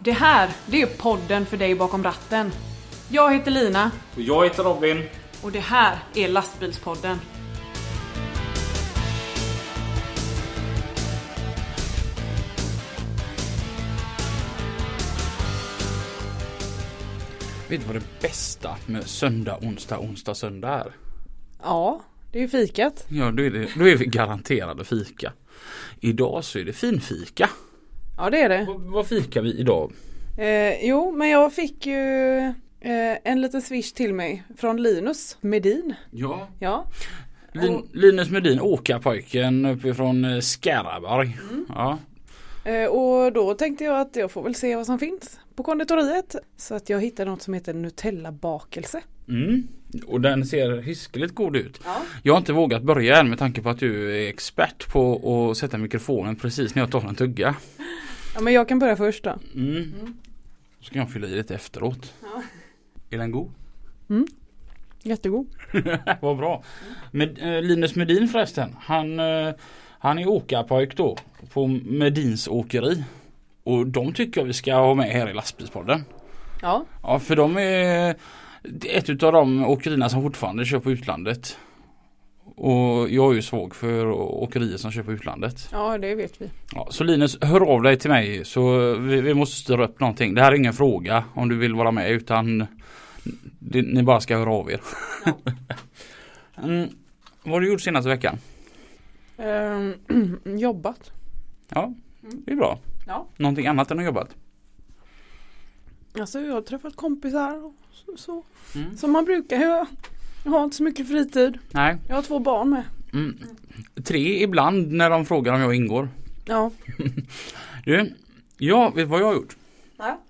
Det här, det är podden för dig bakom ratten. Jag heter Lina Och jag heter Robin. och det här är Lastbilspodden. Vet du vad det bästa med söndag, onsdag, onsdag, söndag är? Ja, det är ju fikat. Ja, då är, det, då är vi garanterade fika. Idag så är det finfika. Ja, det är det. Vad, vad fikar vi idag? Eh, jo, men jag fick ju eh, en liten swish till mig från Linus Medin. Ja. Ja, Lin, Linus Medin, åkarpojken uppifrån eh, Skaraborg. Ja. eh, och då tänkte jag att jag får väl se vad som finns på konditoriet. Så att jag hittade något som heter Nutella-bakelse. Mm. Och den ser hiskeligt god ut. Ja. Jag har inte vågat börja än med tanke på att du är expert på att sätta mikrofonen precis när jag tar en tugga. Ja, men jag kan börja först då. Mm. Så kan jag fylla i lite efteråt. Ja. Är den god? Jättegod. Vad bra. Med, eh, Linus Medin förresten. Han, eh, han är åkarpojk då på Medins åkeri. Och de tycker jag vi ska ha med här i lastbilspodden. Ja, Ja för de är ett utav de åkerierna som fortfarande kör på utlandet. Och jag är ju svag för åkerier som på utlandet. ja det vet vi. Ja, så Linus, hör av dig till mig så vi, vi måste styra upp någonting. Det här är ingen fråga om du vill vara med utan det, ni bara ska höra av er. mm, vad har du gjort senaste veckan? Ehm, jobbat. Ja, det är bra. Ja. Någonting annat än att jobbat? Alltså jag har träffat kompisar och så. så. Mm. Som man brukar göra. Jag har inte så mycket fritid. Nej. Jag har två barn med. Mm. Tre ibland när de frågar om jag ingår. Ja. Du, jag vet vad jag har gjort? Ja.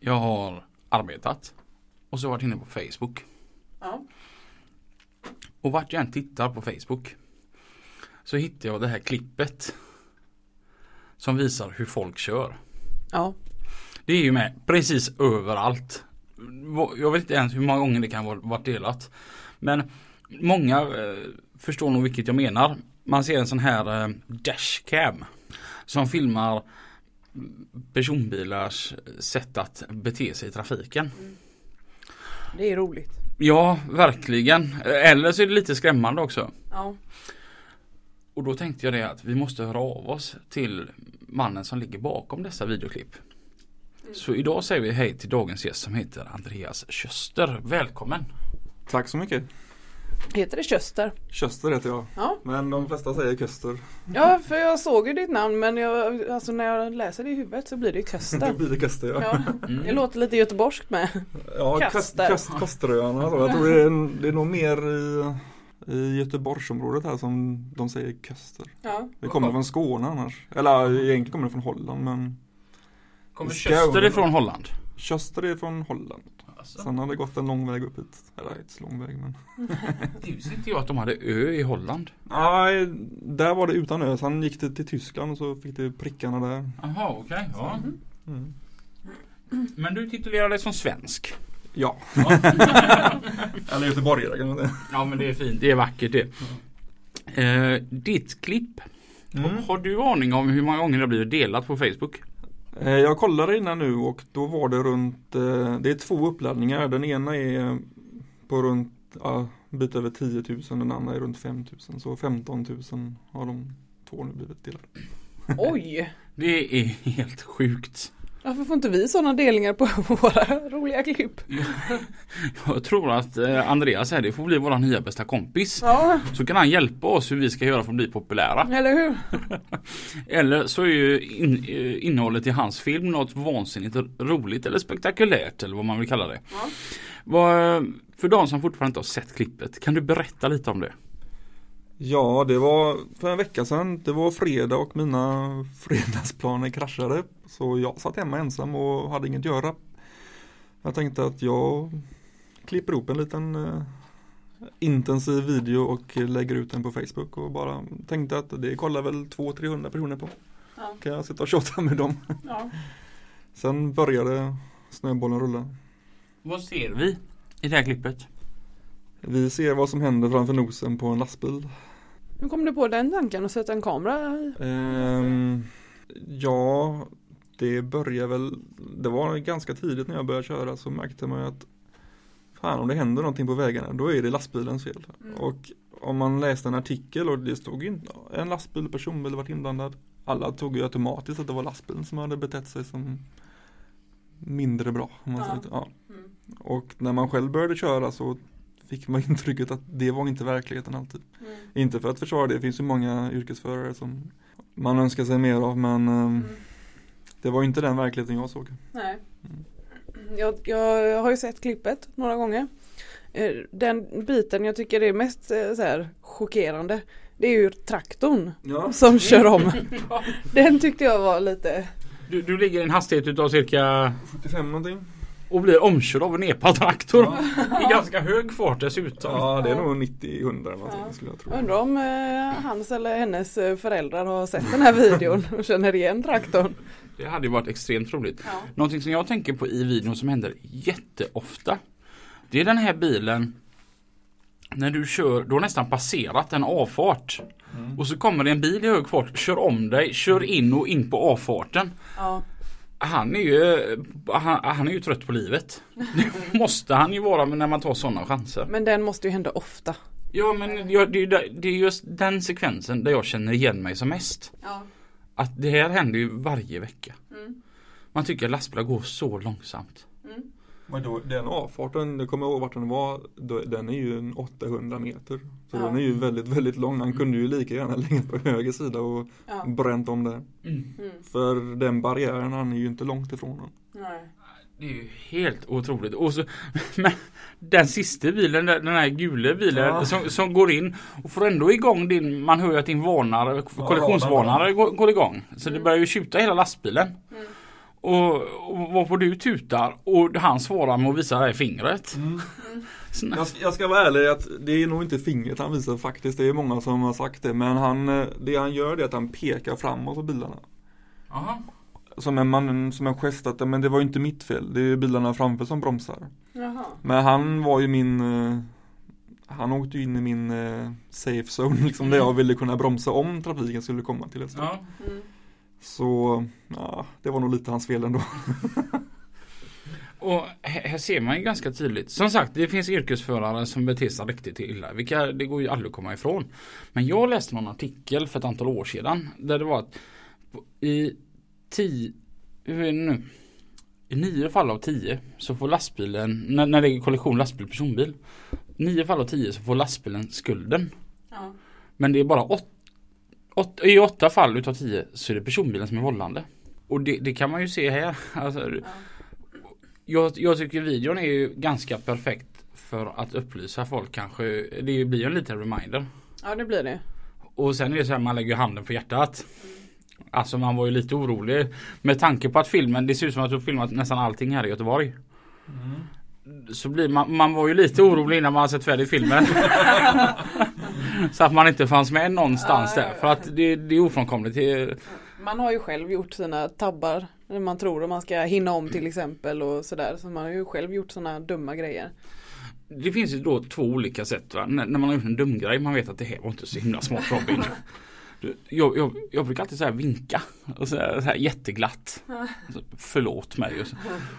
Jag har arbetat och så har jag varit inne på Facebook. Ja. Och vart jag än tittar på Facebook så hittar jag det här klippet som visar hur folk kör. Ja. Det är ju med precis överallt. Jag vet inte ens hur många gånger det kan vara varit delat. Men många eh, förstår nog vilket jag menar. Man ser en sån här eh, dashcam som filmar personbilars sätt att bete sig i trafiken. Det är roligt. Ja, verkligen. Eller så är det lite skrämmande också. Ja. Och då tänkte jag det att vi måste höra av oss till mannen som ligger bakom dessa videoklipp. Så idag säger vi hej till dagens gäst som heter Andreas Köster. Välkommen! Tack så mycket. Heter det Köster? Köster heter jag. Ja. Men de flesta säger Köster. Ja, för jag såg ju ditt namn men jag, alltså när jag läser det i huvudet så blir det Köster. blir det Köster ja. Ja, Mm. det låter lite göteborgskt med. Ja, Köster. Köst, Köst, Kosteröarna. så. Jag tror det är, det är nog mer i, i Göteborgsområdet här som de säger Köster. Ja. Det kommer från Skåne annars. Eller egentligen kommer det från Holland men Kommer. Köster ifrån Holland? Köster är från Holland. Alltså, Sen har det gått en lång väg upp hit. Eller inte så lång väg men. det visste inte jag att de hade ö i Holland. Nej, där var det utan ö. Sen gick det till Tyskland och så fick det prickarna där. Jaha, okej. ja. Mm. Men du titulerar dig som svensk. Ja. Eller göteborgare kan man säga. Ja men det är fint, det är vackert det. Eh, ditt klipp. Mm. Har du aning om hur många gånger det har blivit delat på Facebook? Eh, Jag kollade innan nu och då var det runt, eh, det är två uppladdningar. Den ena är på runt, ja, bit över 10 000, den andra är runt 5 000. Så 15 000 har de två nu blivit delade. Oj! Det är helt sjukt. Varför får inte vi sådana delningar på våra roliga klipp? Jag tror att eh, Andreas här, det får bli vår nya bästa kompis. Ja, Så kan han hjälpa oss hur vi ska göra för att bli populära. eller hur? Eller så är ju in, eh, innehållet i hans film något vansinnigt roligt eller spektakulärt eller vad man vill kalla det. Ja. För de som fortfarande inte har sett klippet, kan du berätta lite om det? Ja, det var för en vecka sedan. Det var fredag och mina fredagsplaner kraschade. Så jag satt hemma ensam och hade inget att göra. Jag tänkte att jag klipper ihop en liten eh, intensiv video och lägger ut den på Facebook och bara tänkte att det kollar väl 200-300 personer på. Ja. Kan jag sitta och tjata med dem. Ja. Sen började snöbollen rulla. Vad ser vi i det här klippet? Vi ser vad som händer framför nosen på en lastbil. Hur kom du på den tanken att sätta en kamera? Ehm, ja, det börjar väl det var ganska tidigt när jag började köra så märkte man ju att Fan om det händer någonting på vägarna då är det lastbilens fel. Mm. Och om man läste en artikel och det stod inte en lastbil, personbil varit inblandad. Alla tog ju automatiskt att det var lastbilen som hade betett sig som mindre bra. Ja. Ja. Mm. Och när man själv började köra så fick man intrycket att det var inte verkligheten alltid. Mm. Inte för att försvara det, det finns ju många yrkesförare som man önskar sig mer av men ehm, Mm. det var inte den verkligheten jag såg. Nej. Mm. Jag, jag har ju sett klippet några gånger. Eh, Den biten jag tycker är mest eh, så här, chockerande Det är ju traktorn Ja. som kör om. Den tyckte jag var lite Du, du ligger i en hastighet utav cirka 75 någonting. Och blir omkörd av en epatraktor i ganska hög fart dessutom. Ja det är nog 90-100 eller någonting Ja. skulle jag tro. Undrar om eh, hans eller hennes eh, föräldrar har sett den här videon och känner igen traktorn. Det hade ju varit extremt roligt. Ja. Någonting som jag tänker på i videon som händer jätteofta. Det är den här bilen när du kör, du har nästan passerat en avfart. Mm. Och så kommer det en bil i hög fart, kör om dig, kör in och in på avfarten. Ja. Han är ju, han, han är ju trött på livet. Det måste han ju vara när man tar sådana chanser. Men den måste ju hända ofta. Ja men jag, det, är ju där- det är just den sekvensen där jag känner igen mig som mest. Ja. Att det här händer ju varje vecka. Mm. Man tycker att lastbilar går så långsamt. Mm. Men då, den avfarten, jag kommer ihåg vart den var, den är ju en 800 meter. Så Ja. den är ju väldigt, väldigt lång. Han kunde ju lika gärna legat på höger sida och Ja. bränt om där. Mm. Mm. För den barriären, han är ju inte långt ifrån den. Nej. Det är ju helt otroligt. Och så, men den sista bilen, den den här gula bilen Ja. som, som går in och får ändå igång din, man hör ju att din varnare, kollisionsvarnare går, går igång. Så det börjar ju tjuta hela lastbilen. Mm. Och, och varpå du tutar och han svarar med att visa det här fingret. Så, Jag, ska- jag ska vara ärlig att det är nog inte fingret han visar faktiskt. Det är många som har sagt det. Men han, eh, det han gör det är att han pekar framåt på bilarna. Aha. Som en, man, som en gest att men det var ju inte mitt fel. Det är ju bilarna framför som bromsar. Jaha. Men han var ju min eh, Han åkte in i min eh, safe zone liksom där jag ville kunna bromsa om trafiken skulle komma till ett stopp. Ja. Mm. Så ja, det var nog lite hans fel ändå. Och här ser man ju ganska tydligt. Som sagt, det finns yrkesförare som beter sig riktigt illa. Vilka, det går ju aldrig att komma ifrån. Men jag läste någon artikel för ett antal år sedan. Där det var att i tio, hur är det nu? I nio fall av tio så får lastbilen, när, när det är kollision lastbil personbil. Nio fall av tio så får lastbilen skulden. Ja. Men det är bara åt, åt, i åtta fall utav tio så är det personbilen som är vållande. Och det, det kan man ju se här. Alltså, Ja. jag, jag tycker videon är ju ganska perfekt för att upplysa folk kanske. Det blir ju en liten reminder. ja det blir det. Och sen är det så här man lägger handen på hjärtat. Alltså man var ju lite orolig med tanke på att filmen, det ser ut som att du filmat nästan allting här i Göteborg. Så blir man, man var ju lite orolig innan man har sett färdigt filmen. så att man inte fanns med någonstans där. För att det, det är ofrånkomligt. Det, Man har ju själv gjort sina tabbar. När man tror att man ska hinna om till exempel och sådär. Så man har ju själv gjort sådana dumma grejer. Det finns ju då två olika sätt. Va? När, när man har gjort en dum grej, man vet att det här var inte så himla smart Robin. Jag, jag, jag brukar alltid så här vinka och så här, så här jätteglatt. Så, förlåt mig. Och, så.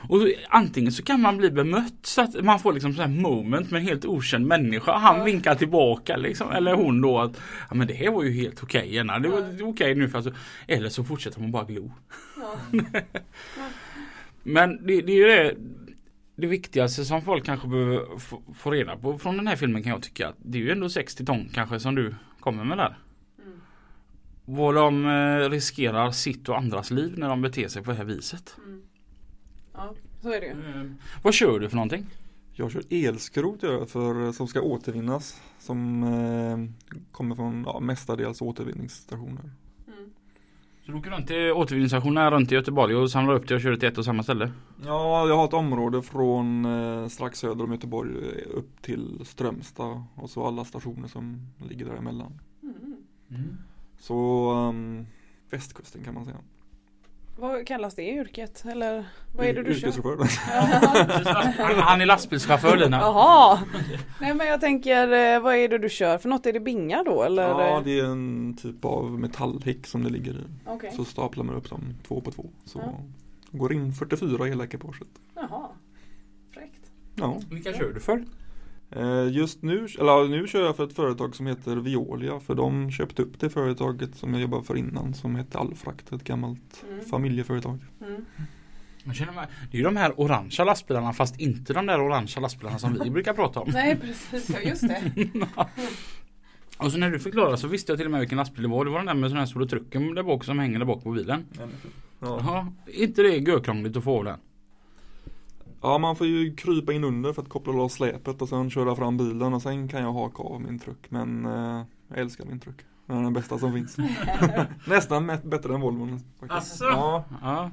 och så, antingen så kan man bli bemött så att man får liksom så här moment med en helt okänd människa. Han Ja. vinkar tillbaka liksom. Eller hon då att ja, men det här var ju helt okej. Okay, det var okej nu för alltså, Eller så fortsätter man bara glo. Ja. Men det, det är ju det det viktigaste som folk kanske behöver få, få reda på från den här filmen kan jag tycka. Det är ju ändå 60 ton kanske som du kommer med där. Mm. Vad de eh, riskerar sitt och andras liv när de beter sig på det här viset. Mm. Ja, så är det ju. Vad kör du för någonting? Jag kör elskrot för, som ska återvinnas. Som eh, kommer från ja, mestadels återvinningsstationer. Mm. Så du åker runt till återvinningsstationerna runt i Göteborg och samlar upp det och kör det till ett och samma ställe? Ja, jag har ett område från eh, strax söder om Göteborg eh, upp till Strömstad och så alla stationer som ligger däremellan. Mm. Så um, västkusten kan man säga. Vad kallas det yrket? Eller vad är det du kör? Yrkeschaufför. Han, han är lastbilschaufför Lina. Jaha! Nej men jag tänker, eh, vad är det du kör för något? Är det bingar då eller? Ja, det är en typ av metallhäck som det ligger i. Okej. Så staplar man upp dem två på två. Så Ja. Går in 44 hela ekipaget. Jaha. Fräckt. Ja. Vilka kör du för? Eh, Just nu, eller nu kör jag för ett företag som heter Violia för de köpte upp det företaget som jag jobbade för innan som hette Allfrakt, ett gammalt Mm. familjeföretag. Mm. Känner mig, det är ju de här orangea lastbilarna fast inte de där orangea lastbilarna som vi brukar prata om. Nej precis, ja just det. Och så när du förklarade så visste jag till och med vilken lastbil det var. Det var den där med sån här stora trucken där bak som hänger där bak på bilen. Ja. Jaha, inte det görkrångligt att få den? Ja, man får ju krypa in under för att koppla loss släpet och sen köra fram bilen och sen kan jag haka av min truck. Men eh, jag älskar min truck. Den är den bästa som finns. Nästan bättre än Volvon. Asså? Ja, Ja.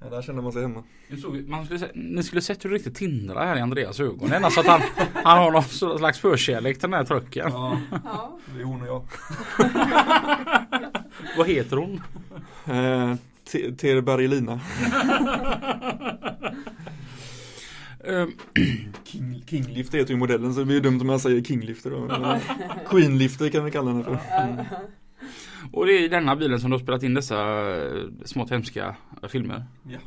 ja, där känner man sig hemma. Jag såg, man skulle, ni skulle sett hur det riktigt tindrar här i Andreas ögon. Det är nästan att han, han har någon slags förkärlek till den här trucken. Ja, Ja. det är hon och jag. Vad heter hon? Eh, Ter Bergelina. Ehm, King, Kinglift heter ju modellen så det blir ju dumt om jag säger Kinglifter då. Men Queenlifter kan vi kalla den för. Mm. och det är i denna bilen som du har spelat in dessa eh, smått hemska eh, filmer. Ja.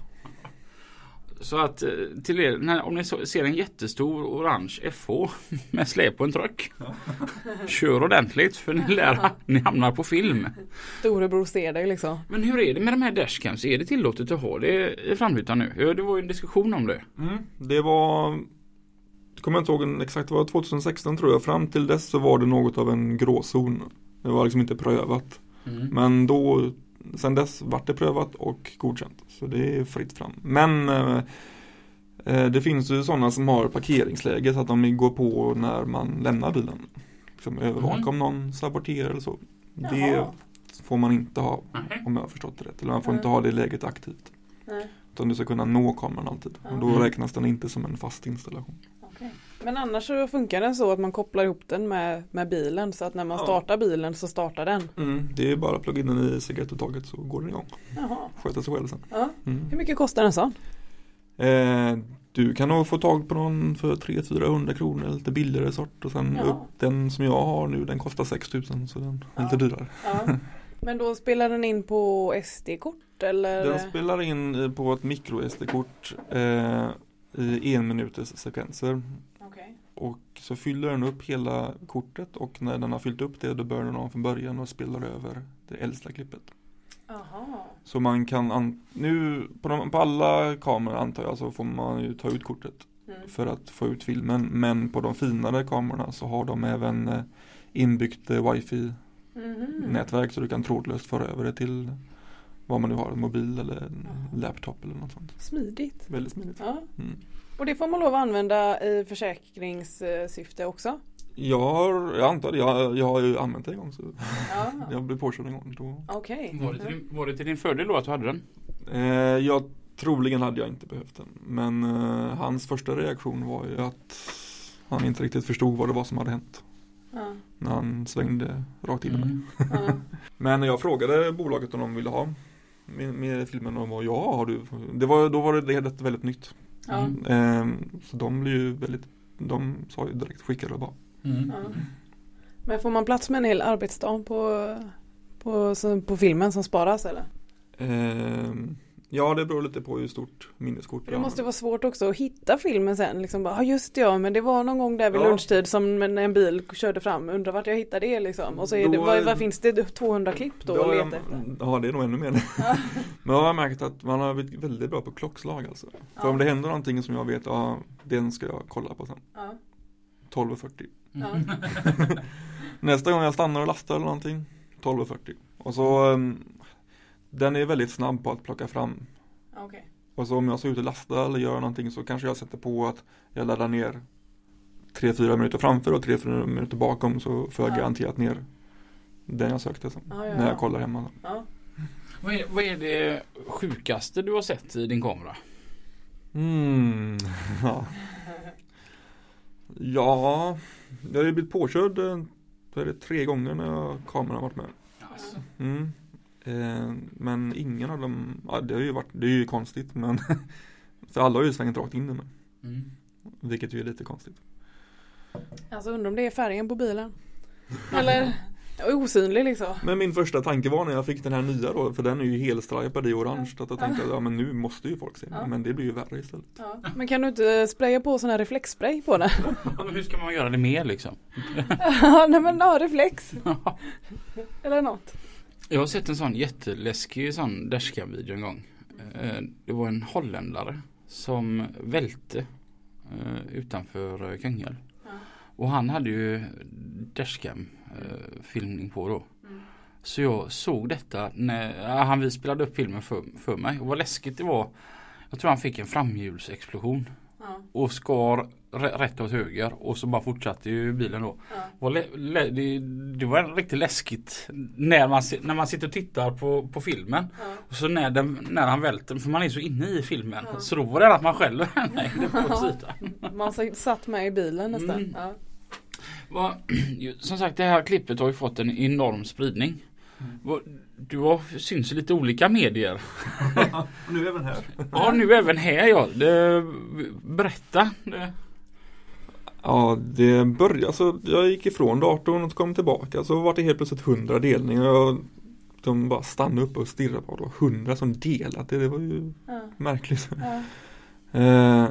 Så att eh, till er, när, om ni så, ser en jättestor orange FH med släp på en truck. Kör ordentligt för ni lär ni hamnar på film. Storebror ser dig liksom. Men hur är det med de här dashcams? Är det tillåtet att ha det i framrutan nu? Det var ju en diskussion om det. Mm, det var det kommer jag inte ihåg exakt, det var 2016 tror jag. Fram till dess så var det något av en gråzon. Det var liksom inte prövat. Men då, sen dess vart det prövat och godkänt. Så det är fritt fram. Men eh, eh, det finns ju sådana som har parkeringsläge så att de går på när man lämnar bilen. Liksom övervaka Mhm. om någon saboterar eller så. Det Jaha. får man inte ha Nej. om jag har förstått det rätt. Eller man får Mm. inte ha det läget aktivt. Nej. Utan du ska kunna nå kameran alltid. Och då Mm. räknas den inte som en fast installation. Men annars så funkar den så att man kopplar ihop den med, med bilen så att när man Ja. startar bilen så startar den. Det är bara att plugga in den i cigarettuttaget så går den igång. Jaha. Sköter sig själv sen. Ja. Mm. Hur mycket kostar en sån? Eh, du kan nog få tag på någon för 300-400 kronor, lite billigare sort. Och sen Ja. upp, den som jag har nu den kostar 6000 så den är lite dyrare. Men då spelar den in på SD-kort eller? Den spelar in eh, på ett micro SD-kort eh, i en minuters sekvenser. Och så fyller den upp hela kortet och när den har fyllt upp det då börjar den om från början och spelar över det äldsta klippet. Jaha. Så man kan, an- nu på, de, på alla kameror antar jag så får man ju ta ut kortet Mm. för att få ut filmen. Men på de finare kamerorna så har de även eh, inbyggt eh, wifi Mhm. nätverk så du kan trådlöst föra över det till vad man nu har, en mobil eller en laptop eller något sånt. Smidigt. Väldigt smidigt. Ja. Mm. Och det får man lov att använda i försäkringssyfte också? Jag har, jag antar det, jag, jag har ju använt det en gång så Ja. jag blev påkörd en gång. Då. Okej. Var det, till din, var det till din fördel då att du hade den? Eh, jag troligen hade jag inte behövt den. Men eh, hans första reaktion var ju att han inte riktigt förstod vad det var som hade hänt. Ja. När han svängde rakt in i mig. Mm. Ja. Men jag frågade bolaget om de ville ha med, med filmen och de var ja, har du. Det var, då var det helt väldigt nytt. Ja. Mm. Ehm, så de blev ju väldigt, de sa ju direkt skicka det bara. Mm. Ja. Men får man plats med en hel arbetsdag på, på, på filmen som sparas eller? Ja, det beror lite på hur stort minneskort det måste vara svårt också att hitta filmen sen. Liksom bara, ja just det, ja men det var någon gång där vid Ja. lunchtid som en en bil körde fram. Undrar vart jag hittade det liksom. Och så är det, Då- vad, vad finns det? 200 klipp då Då att leta efter? ja, det är nog ännu mer. Ja. Men jag har märkt att man har blivit väldigt bra på klockslag alltså. För Ja. om det händer någonting som jag vet, ja, den ska jag kolla på sen. Ja. 12.40. Ja. Nästa gång jag stannar och lastar eller någonting, 12.40. Och så, um, den är väldigt snabb på att plocka fram. Okej. Och så om jag ska ut och lasta eller göra någonting så kanske jag sätter på att jag laddar ner 3-4 minuter framför och 3-4 minuter bakom så får jag Ja. garanterat ner den jag sökte sen. Ja, ja, När ja. jag kollar hemma. Ja. Vad, är, vad är det sjukaste du har sett i din kamera? Mm. Ja. ja, jag har ju blivit påkörd eh, det, tre gånger när jag, kameran varit med. Alltså. Mm. Eh, men ingen av dem, ja, det har ju varit, det är ju konstigt men för alla har ju svängt rakt in i mig. Mm. Vilket ju är lite konstigt. Alltså undrar om det är färgen på bilen. Eller? Osynlig liksom. Men min första tanke var när jag fick den här nya då, för den är ju helstripad i orange, att jag tänkte att ja, men nu måste ju folk se Ja. Men det blir ju värre istället. Ja. Men kan du inte spraya på sån här reflexspray på den? Ja, hur ska man göra det mer liksom? Ja, nej men ja, reflex. Eller något. Jag har sett en sån jätteläskig sån dashcam-video en gång. Eh, Det var en holländare som välte eh, utanför eh, Kungälv. Ja. Och han hade ju dashcam filmning på då. Mm. Så jag såg detta när han spelade upp filmen för, för mig. Och vad läskigt det var. Jag tror han fick en framhjulsexplosion. Ja. Och skar rätt åt höger och så bara fortsatte ju bilen då. Ja. Det, det var riktigt läskigt när man, när man sitter och tittar på, på filmen. Ja. Och så när, den, när han välter, för man är så inne i filmen. Ja. Så då var det att man själv hängde på Ja. sidan. Man satt med i bilen nästan. Mm. Som sagt det här klippet har ju fått en enorm spridning. Va, Du har syns i lite olika medier. Nu även här. Ja nu även här ja. Det, berätta. Det, Ja, det började, alltså jag gick ifrån datorn och kom tillbaka så var det helt plötsligt hundra delningar. Jag, de bara stannade upp och stirrade på det. Var hundra som delat det. Det var ju Ja. märkligt. Ja. Eh,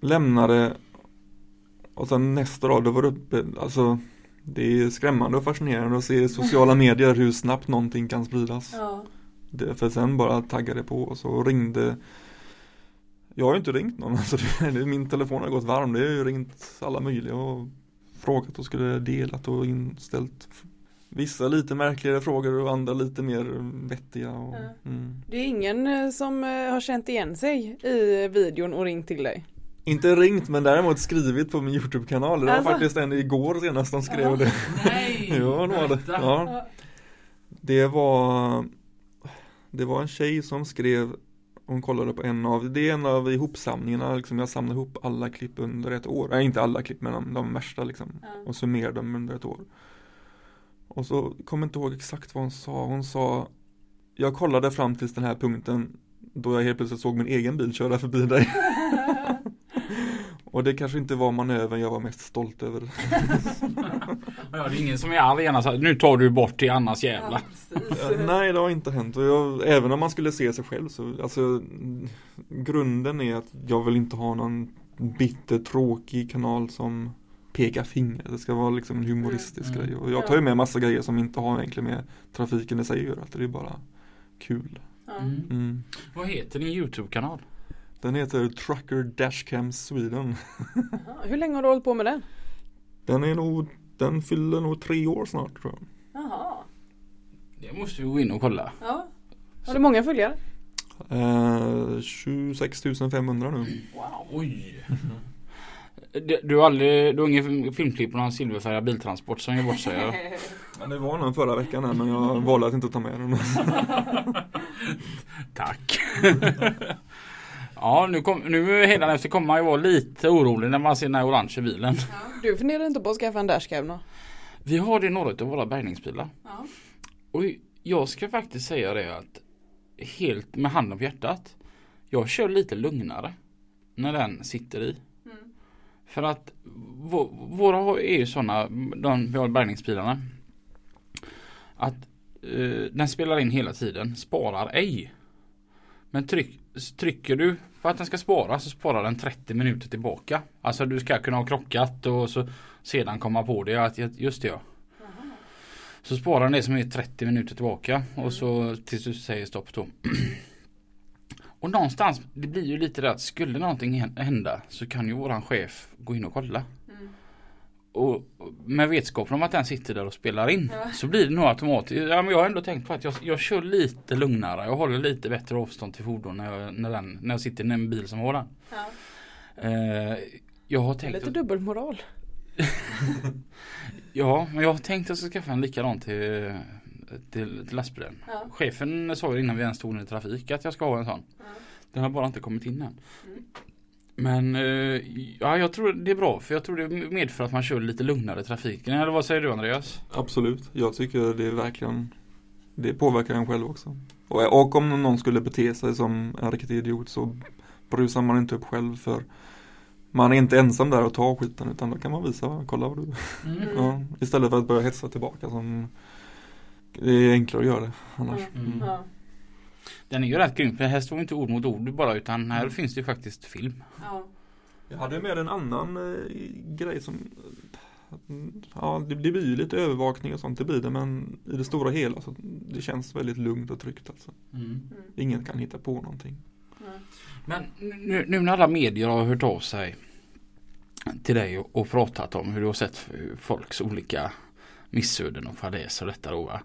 lämnade och sen nästa dag då var det uppe, alltså det är skrämmande och fascinerande att se i sociala medier hur snabbt någonting kan spridas. Ja. Det, för sen bara taggade på och så ringde Jag har ju inte ringt någon, alltså det, det, min telefon har gått varm. Det har ju ringt alla möjliga och frågat och skulle delat och inställt Vissa lite märkligare frågor och andra lite mer vettiga. Och, Ja. mm. Det är ingen eh, som eh, har känt igen sig i videon och ringt till dig. Inte ringt men däremot skrivit på min Youtube-kanal. Det var Alltså? faktiskt en igår senast som skrev Ja. det. nej! Ja, det var det. Ja. Det var Det var en tjej som skrev Hon kollade på en av Det är en av ihopsamlingarna liksom Jag samlar ihop alla klipp under ett år. Nej inte alla klipp men de, de värsta liksom. Ja. Och summerar dem under ett år. Och så kommer inte ihåg exakt vad hon sa. Hon sa Jag kollade fram tills den här punkten Då jag helt plötsligt såg min egen bil köra förbi dig. Och det kanske inte var manövern jag var mest stolt över Ja, det är ingen som är arg här, nu tar du bort till Annas jävla. Ja, nej det har inte hänt och jag, även om man skulle se sig själv så alltså mm, Grunden är att jag vill inte ha någon bitter tråkig kanal som pekar finger. Det ska vara liksom en humoristisk Mm. grej och jag tar ju med massa grejer som inte har egentligen med trafiken i sig att göra. Det är bara kul. Mm. Mm. Vad heter din Youtube-kanal? Den heter Trucker Dashcam Sweden. Hur länge har du hållit på med den? Den är nog Den fyller nog tre år snart tror jag. Jaha. Det måste vi gå in och kolla. Ja. Har du många följare? Eh, 26 500 nu. Wow. Oj. Du, du har aldrig, du har ingen filmklipp på någon silverfärgad biltransport som gör bort sig? Ja, det var någon förra veckan här, men jag valde att inte ta med den. Tack. Ja, nu, kom, nu hela efter kommer man ju vara lite orolig när man ser den här orangea bilen. Du funderar inte på att skaffa en dashcam då? Vi har det i några av våra bärgningsbilar. Ja. Och jag ska faktiskt säga det att helt med handen på hjärtat. Jag kör lite lugnare när den sitter i. Mm. För att vå- våra är ju sådana, de vi har bärgningsbilarna. Att eh, den spelar in hela tiden, sparar ej. Men tryck, trycker du på att den ska spara så sparar den 30 minuter tillbaka. Alltså du ska kunna ha krockat och så sedan komma på det att just det ja. Så sparar den det som är 30 minuter tillbaka och så tills du säger stopp då. Och någonstans, det blir ju lite det att skulle någonting hända så kan ju våran chef gå in och kolla. Och med vetskapen om att den sitter där och spelar in Ja. så blir det nog automatiskt. Ja, men jag har ändå tänkt på att jag, jag kör lite lugnare. Jag håller lite bättre avstånd till fordon när jag, när den, när jag sitter i en bil som har den. Ja. Eh, jag har Det är tänkt lite att, dubbelmoral. Ja, men jag har tänkt att jag ska skaffa en likadan till, till, till lastbilen. Ja. Chefen sa ju innan vi ens stod i trafik att jag ska ha en sån. Ja. Den har bara inte kommit in än. Mm. Men eh, ja, jag tror det är bra för jag tror det medför att man kör lite lugnare i trafiken. Eller vad säger du Andreas? Absolut, jag tycker det är verkligen Det påverkar en själv också. Och, och om någon skulle bete sig som en riktig idiot så brusar man inte upp själv för man är inte ensam där och tar skiten utan då kan man visa, kolla vad du Mm. ja, Istället för att börja hetsa tillbaka som det är enklare att göra det annars. Mm. Ja. Den är ju rätt grym för här står inte ord mot ord bara utan här Mm. finns det ju faktiskt film. Ja. Jag hade med en annan eh, grej som Ja, det, det blir ju lite övervakning och sånt, det blir det men i det stora hela så det känns väldigt lugnt och tryggt alltså. Mm. Ingen kan hitta på någonting. Nej. Men nu, nu när alla medier har hört av sig till dig och, och pratat om hur du har sett folks olika missöden och fadäser och detta då va.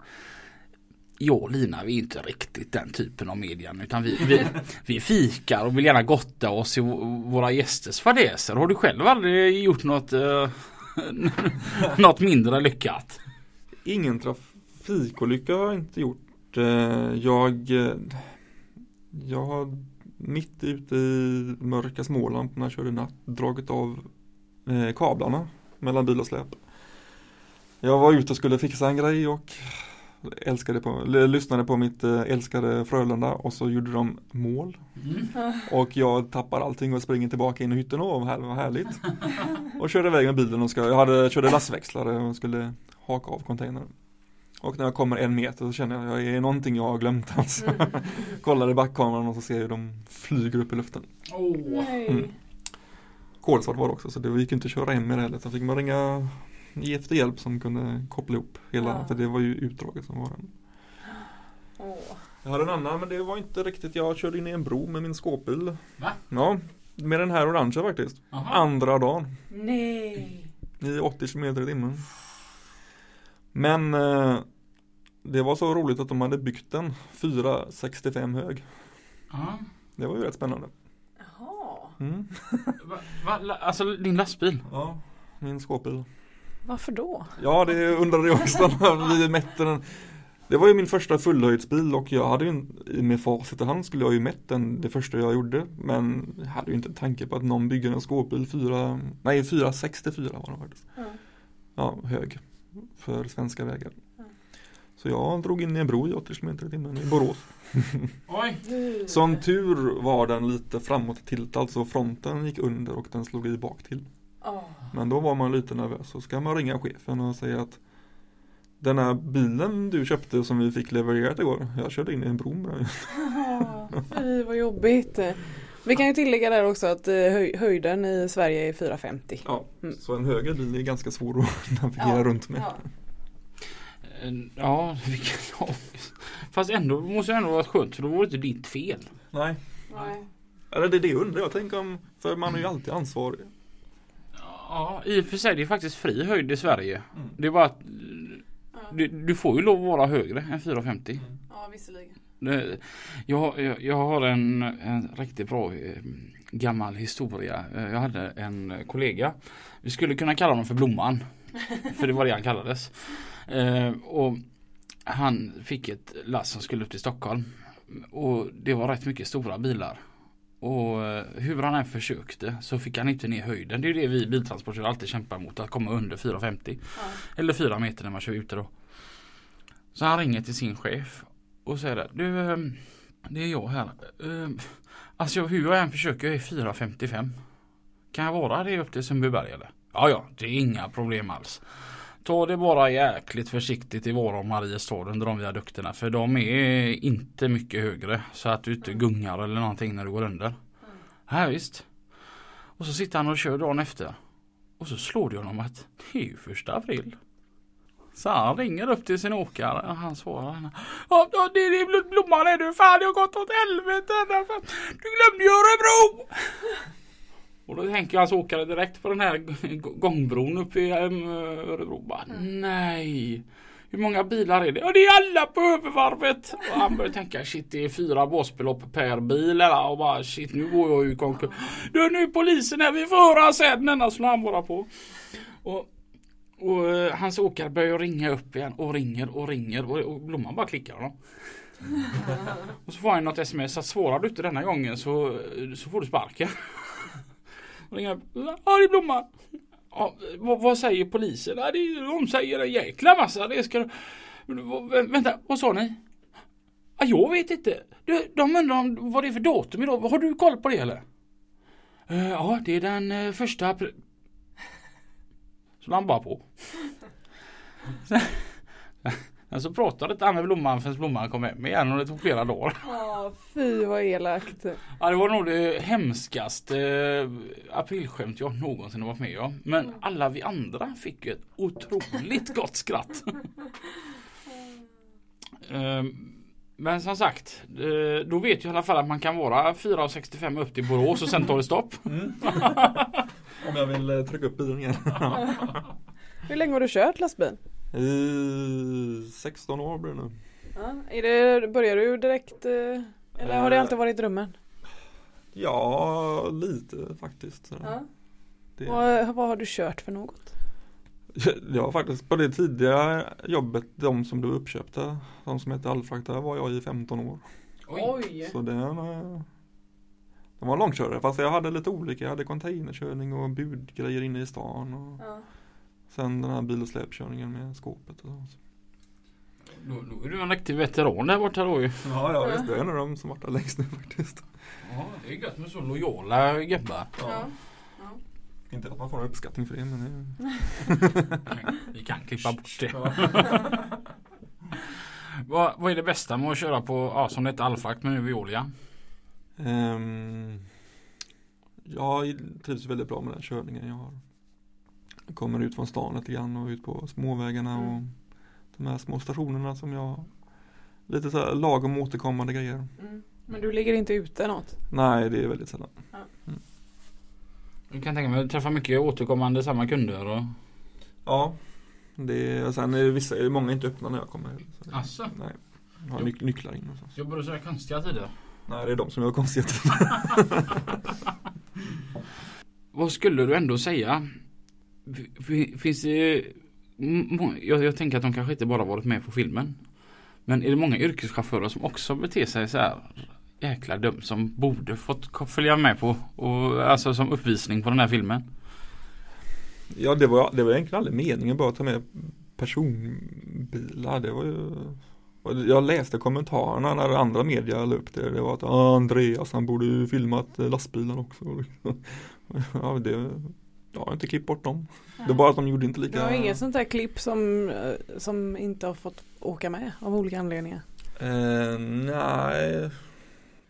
Jag och Lina vi är inte riktigt den typen av media utan vi, vi, vi fikar och vill gärna gotta oss i våra gästers fadäser. Har du själv aldrig gjort något, eh, något mindre lyckat? Ingen trafikolycka har jag inte gjort. Eh, jag eh, Jag har mitt ute i mörka Småland när jag körde natt dragit av eh, kablarna mellan bil och släp. Jag var ute och skulle fixa en grej och älskade på, lyssnade på mitt eh, älskade Frölunda och så gjorde de mål. Och jag tappar allting och springer tillbaka in i hytten och här vad härligt. Och körde iväg med bilen och ska, jag hade, körde lastväxlare och skulle haka av containern. Och när jag kommer en meter så känner jag att det är någonting jag har glömt alltså. Kollar i backkameran och så ser jag hur de flyger upp i luften. Nej. Mm. Kolsvart var det också så det gick inte att köra hem med det heller. Så fick man ringa efter hjälp som kunde koppla ihop hela, Ja. för det var ju utdraget som var den. Åh. Jag hade en annan men det var inte riktigt, jag körde in i en bro med min skåpbil. Va? Ja, med den här orangea faktiskt. Aha. Andra dagen. Nej. I 80 km i timmen. Men eh, det var så roligt att de hade byggt den 465 hög. Ja. Det var ju rätt spännande. Jaha. Mm. Va, va, alltså din lastbil? Ja, min skåpbil. Varför då? Ja, det undrade jag också när vi mätte den. Det var ju min första fullhöjdsbil och jag hade ju med facit i hand skulle jag ju mätt den det första jag gjorde. Men jag hade ju inte en tanke på att någon bygger en skåpbil 4, nej 464 var den faktiskt. Ja. Ja, hög. För svenska vägar. Så jag drog in i en bro i 80 km i timmen i Borås. Oj. Som tur var den lite framåt tilt, alltså fronten gick under och den slog i bak till. Åh. Men då var man lite nervös så ska man ringa chefen och säga att den här bilen du köpte som vi fick levererat igår, jag körde in i en bro med den. Ah, Fy vad jobbigt. Vi kan ju tillägga där också att eh, höj höjden i Sverige är 450. Ja, Mm. så en höger bil är ganska svår att navigera Ja, runt med. Ja. Ja, vilken ångest. Fast ändå måste det ändå vara skönt för då var det inte ditt fel. Nej, Nej. eller det är det undrar jag, tänk om, för man är ju alltid ansvarig. Ja, i och för sig det är faktiskt fri höjd i Sverige. Mm. Det är bara att du, du får ju lov att vara högre än 450. ja, visserligen. Det- Jag, jag, jag har en, en riktigt bra eh, gammal historia. Eh, Jag hade en kollega. Vi skulle kunna kalla honom för Blomman. För det var det han kallades. Eh, och han fick ett lass som skulle upp till Stockholm. Och det var rätt mycket stora bilar. Och eh, hur han än försökte så fick han inte ner höjden. Det är det vi biltransportörer alltid kämpar mot. Att komma under 450. Ja. Eller 4 meter när man kör ute då. Så han ringer till sin chef och säger. Du, ehm, det är jag här. Ehm, Alltså hur jag än försöker, jag är 4,55. Kan jag vara det upp till Sundbyberg eller? Ja, ja, det är inga problem alls. Ta det bara jäkligt försiktigt i Vara och Mariestad under de viadukterna för de är inte mycket högre så att du inte gungar eller någonting när du går under. Ja, visst. Och så sitter han och kör dagen efter. Och så slår det honom att det är ju första april. Så han ringer upp till sin åkare och han svarar Ja, ja det är Bl- Blomman är du. Fan det har gått åt helvete. Du glömde ju Örebro. Och då tänker hans åkare direkt på den här gångbron uppe i Örebro. Bara, Nej. Hur många bilar är det? Ja det är alla på övervarvet. Och han börjar tänka shit det är fyra båsbelopp per bil. Eller? Och bara shit nu går jag ju konkurs. Du nu är polisen här vi får höra sen. Denna slår han bara på. Och och eh, hans åkare börjar ringa upp igen och ringer och ringer och, och Blomman bara klickar honom. och så får han något sms att svarar du inte denna gången så, så får du sparken och ringer upp. Ja det är Blomman. Ja, vad, vad säger polisen? Ja, det, är- de säger en jäkla massa. Det ska Vänta, vad sa ni? Ja, jag vet inte. De, de undrar om vad det är för datum idag. Har du koll på det eller? Eh, ja, det är den eh, första april. Så han bara på. Men så pratade inte han med blomman förrän blomman kom hem igen och det tog flera dagar. Ja, fy vad elakt. Ja det var nog det hemskaste eh, aprilskämt jag någonsin har varit med om. Men alla vi andra fick ett otroligt gott skratt. Ehm, Men som sagt, eh, då vet jag i alla fall att man kan vara 4,65 upp till Borås och sen tar det stopp. Om jag vill eh, trycka upp bilen igen. Hur länge har du kört lastbil? I 16 år blir det nu. Ja, är det, börjar du direkt eh, eller har det Eh. alltid varit drömmen? Ja, lite faktiskt. Det, Vad, vad har du kört för något? jag har faktiskt på det tidiga jobbet, de som blev uppköpta, de som hette Allfrakt, där var jag i 15 år. Så det, eh, de var långkörare fast jag hade lite olika. Jag hade containerkörning och budgrejer inne i stan. Och Ja. Sen den här bil och släpkörningen med skåpet. Och så. Då, då är du en riktig veteran där borta då ju. Ja, ja visst. Det är en av de som varit där längst nu faktiskt. Ja, det är gött med så lojala gubbar. Ja. Inte att man får en uppskattning för det men det Vi kan klippa bort det. vad, vad är det bästa med att köra på, ja, som det heter Alfakt men nu Veolia? Ehm, jag trivs väldigt bra med den körningen jag har. Kommer ut från stan lite grann och ut på småvägarna Mm. och de här små stationerna som jag Lite så här lagom återkommande grejer. Mm. Men du ligger inte ute något? Nej, det är väldigt sällan. Jag kan tänka mig att träffa mycket återkommande samma kunder och Ja. Det är, sen är det vissa, är många inte öppna när jag kommer. Så, Asså? Nej. Jag har nyc- nycklar in och så. Jobbar du så här konstiga tider? Nej, det är de som gör konstigheter. Vad skulle du ändå säga? Finns det jag, jag tänker att de kanske inte bara varit med på filmen. Men är det många yrkeschaufförer som också beter sig så här jäkla dumt som borde fått följa med på och alltså som uppvisning på den här filmen? Ja, det var, det var egentligen aldrig meningen bara att ta med personbilar. Det var ju jag läste kommentarerna när andra media la upp det. Det var att Andreas han borde ju filmat lastbilen också. Ja, det, jag har inte klippt bort dem. Det är bara att de gjorde inte Du lika. har inget sånt där klipp som, eh, som inte har fått åka med av olika anledningar? Eh, nej.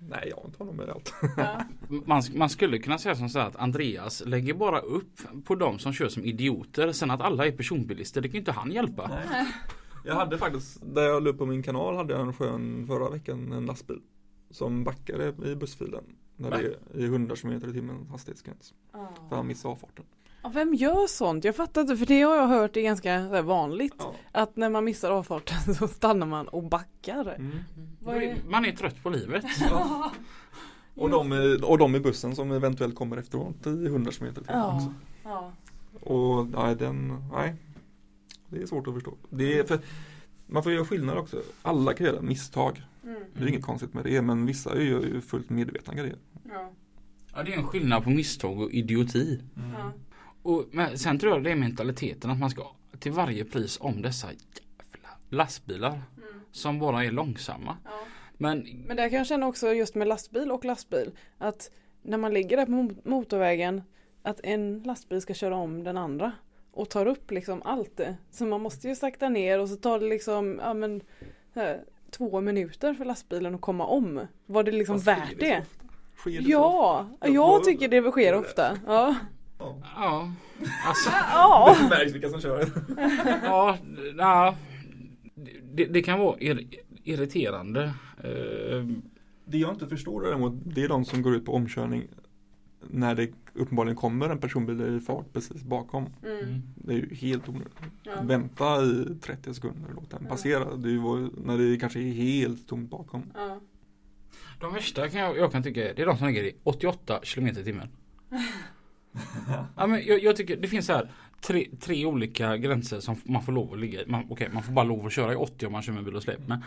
Nej, jag har inte honom med allt. Man, man skulle kunna säga som så här att Andreas lägger bara upp på de som kör som idioter. Sen att alla är personbilister, det kan ju inte han hjälpa. Jag hade faktiskt, där jag la upp på min kanal hade jag en skön förra veckan en lastbil. Som backade i bussfilen. När det är i 100 km i timmen hastighetsgräns. För han missade avfarten. Ja, vem gör sånt? Jag fattar inte för det har jag hört är ganska vanligt. Ja. Att när man missar avfarten så stannar man och backar. Mm. Är... Man är trött på livet. Och, de, i- och de i bussen som eventuellt kommer efteråt i 100 km Ja. också. Ja. Och nej, den, nej. Det är svårt att förstå. Det är för, man får göra skillnad också. Alla kan göra misstag. Mm. Det är inget konstigt med det. Men vissa gör ju fullt medvetna grejer. Ja. Ja, det är en skillnad på misstag och idioti. Ja. Och, men sen tror jag det är mentaliteten att man ska till varje pris om dessa jävla lastbilar Mm. som bara är långsamma. Ja. Men Men där kan jag känna också just med lastbil och lastbil att när man ligger där på mot- motorvägen att en lastbil ska köra om den andra och tar upp liksom allt det. Så man måste ju sakta ner och så tar det liksom ja, men, här, två minuter för lastbilen att komma om. Var det liksom Fast värt det? det Ja, jag tycker det sker ofta. Ja. Ja. ja, alltså, Ja. Det märks vilka som kör. ja, ja det, det kan vara ir, irriterande. Eh, Det jag inte förstår däremot, det är de som går ut på omkörning när det uppenbarligen kommer en personbil i fart precis bakom. Mm. Det är ju helt onödigt. Ja. Vänta i 30 sekunder och låt den Ja. passera. Det är ju när det kanske är helt tomt bakom. Ja. de värsta kan jag, jag kan tycka det är de som ligger i 88 km i timmen. ja, men jag, jag tycker det finns så här tre, tre olika gränser som man får lov att ligga i. Man, Okej, man får bara lov att köra i 80 om man kör med bil och släp. Men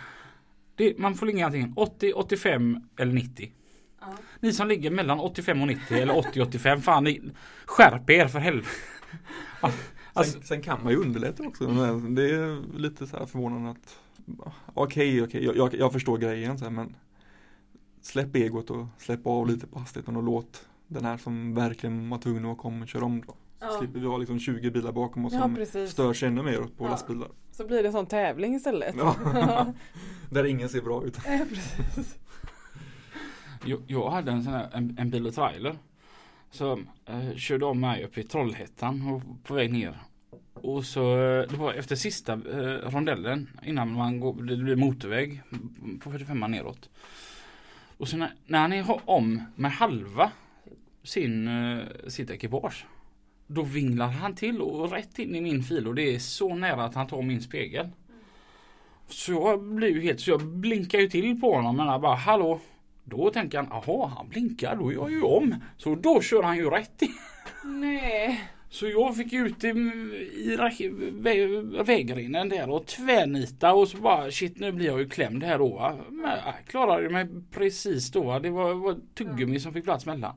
det, man får ligga antingen 80, 85 eller 90. Ja. Ni som ligger mellan 85 och 90 eller 80 85 fan ni, skärp er för helvete. Alltså- sen, sen kan man ju underlätta också. Men det är lite så här förvånande att Okej, okej, jag, jag, jag förstår grejen så här, men Släpp egot och släpp av lite på hastigheten och låt den här som verkligen var tvungen att komma och köra om då. Så Ja. slipper vi ha liksom 20 bilar bakom oss Ja som precis. stör sig ännu mer på Ja. lastbilar. Så blir det en sån tävling istället. Ja. Där ingen ser bra ut. Ja, precis. Jag, jag hade en sån här, en, en bil och trailer. Som eh, körde om mig uppe i Trollhättan och på väg ner. Och så, eh, det var efter sista eh, rondellen innan man går, det blir motorväg på 45 neråt. Och så när, när han är om med halva sin, eh, sitt ekipage. Då vinglar han till och rätt in i min fil och det är så nära att han tar min spegel. Så jag blir ju helt, så jag blinkar ju till på honom men jag bara hallå. Då tänker han, jaha han blinkar, då är jag ju om. Så då kör han ju rätt in. Nej. Så jag fick ut i, i vä- vägrenen där och tvärnita och så bara shit nu blir jag ju klämd här då va. Men jag klarade mig precis då va. Det var, var tuggummi som fick plats mellan.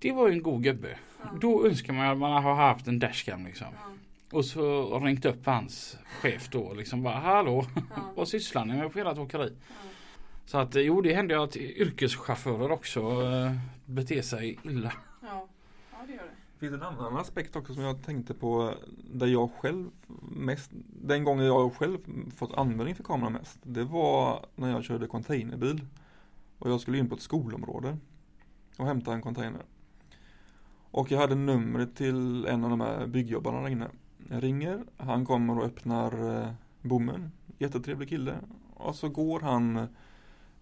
Ja. Det var ju en god gubbe. Då önskar man att man har haft en dashcam liksom. Ja. Och så ringt upp hans chef då liksom bara hallå Ja. vad sysslar ni med på ert åkeri? Så att jo det händer ju att yrkeschaufförer också eh, beter sig illa. Ja. ja, det gör det. Det finns en annan aspekt också som jag tänkte på där jag själv mest, den gången jag själv fått användning för kameran mest. Det var när jag körde containerbil och jag skulle in på ett skolområde och hämta en container. Och jag hade numret till en av de här byggjobbarna där inne. Jag ringer, han kommer och öppnar eh, bommen. Jättetrevlig kille. Och så går han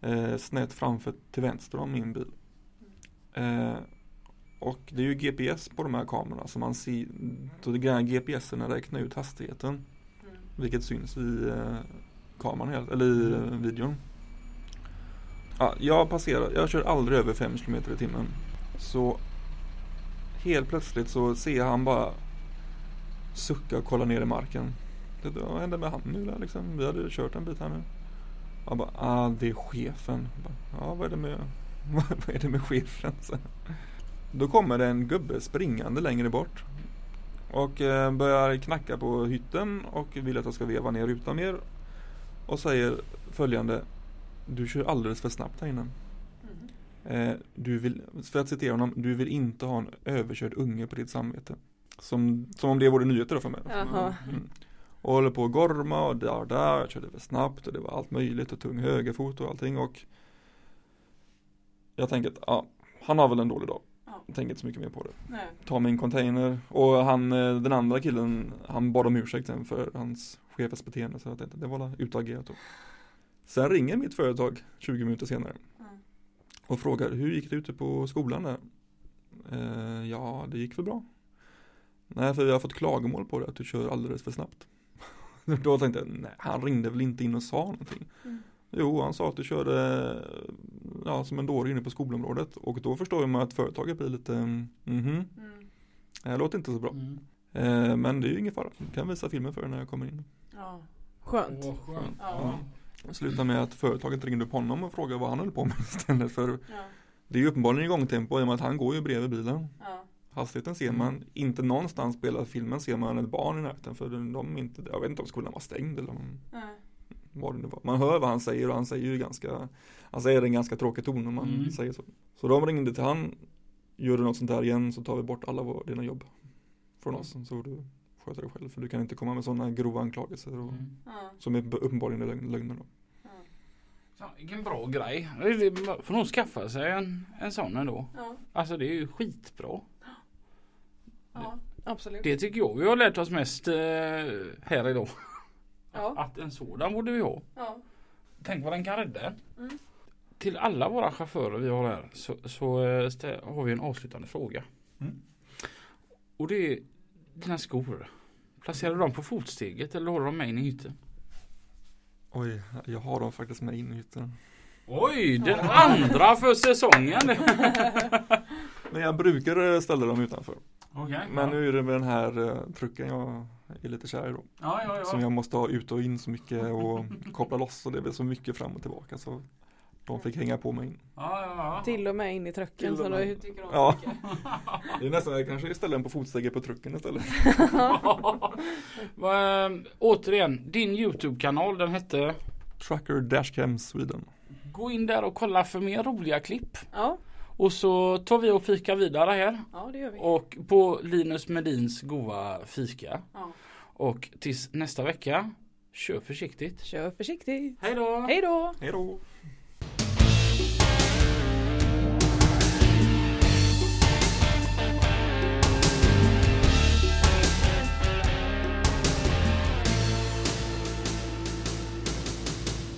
eh, snett framför till vänster om min bil. Eh, och det är ju GPS på de här kamerorna så man ser, så det GPSen räknar ut hastigheten. Mm. Vilket syns i eh, kameran, eller i eh, videon. Ja, jag passerar, jag kör aldrig över 5 km i timmen. Så helt plötsligt så ser han bara sucka och kolla ner i marken. Det, vad hände med han nu där liksom? Vi hade kört en bit här nu. Jag bara, ah det är chefen. Bara, Ja vad är det med, vad är det med chefen? Så. Då kommer det en gubbe springande längre bort. Och eh, börjar knacka på hytten och vill att jag ska veva ner rutan mer. Och säger följande. Du kör alldeles för snabbt här inne. Eh, du vill, för att citera honom, du vill inte ha en överkörd unge på ditt samvete. Som, som om det vore nyheter då för mig. Mm. Och håller på att gorma och där där, jag körde för snabbt och det var allt möjligt och tung högerfot och allting och Jag tänker att, ja, han har väl en dålig dag. Ja. Tänker inte så mycket mer på det. Nej. Ta min container och han, eh, den andra killen, han bad om ursäkt sen för hans chefens beteende så jag tänkte det var utagerat då. Sen ringer mitt företag 20 minuter senare Mm. Och frågar hur gick det ute på skolan där? Eh, ja, det gick väl bra. Nej, för vi har fått klagomål på det att du kör alldeles för snabbt. Då tänkte jag, nej, han ringde väl inte in och sa någonting. Mm. Jo, han sa att du körde ja, som en dåre inne på skolområdet och då förstår man att företaget blir lite, mhm, Mm. det låter inte så bra. Mm. Eh, men det är ju ingen fara, jag kan visa filmen för er när jag kommer in. Ja. Skönt. Åh, skönt. Ja. Det slutade med att företaget ringde upp honom och frågade vad han höll på med istället för Ja. det är ju uppenbarligen igångtempo i och med att han går ju bredvid bilen. Ja. Hastigheten ser man, inte någonstans spelar filmen ser man ett barn i närheten för de inte, jag vet inte om skolan var stängd eller om, vad det nu var. Man hör vad han säger och han säger ju ganska, han säger en ganska tråkig ton om man Mm. säger så. Så de ringde till han, gör du något sånt här igen så tar vi bort alla våra, dina jobb från oss så du sköter dig själv för du kan inte komma med sådana grova anklagelser och, Mm. Som är uppenbarligen är lögn- lögner då. Fan, Vilken bra grej. Får nog skaffa sig en, en sån ändå. Ja. Alltså det är ju skitbra. Ja. Absolut. Det tycker jag vi har lärt oss mest eh, här idag. Ja. Att en sådan borde vi ha. Ja. Tänk vad den kan rädda en. Mm. Till alla våra chaufförer vi har här så, så eh, stä- har vi en avslutande fråga. Mm. Och det är dina skor. Placerar du dem på fotsteget eller håller de med in i hytten? Oj, jag har dem faktiskt med in i hytten. Oj, den andra för säsongen! Men jag brukar eh, ställa dem utanför. Okej. Men nu är det med den här uh, trucken jag är lite kär i då. Ja, ja, Som ja. jag måste ha ut och in så mycket och koppla loss och det är väl så mycket fram och tillbaka så de fick hänga på mig in. ja, ja, ja. Till och med in i trucken med. du tycker om Ja. så. Det är nästan, jag kanske ställer den på fotsteget på trucken istället. Va, eh, återigen, din Youtube-kanal den hette Trucker Dashcam Sweden. Gå in där och kolla för mer roliga klipp. Ja. Och så tar vi och fika vidare här. Ja det gör vi. Och på Linus Medins goa fika. Ja. Och tills nästa vecka, kör försiktigt. Kör försiktigt. Hej då! Hej då! Hej då!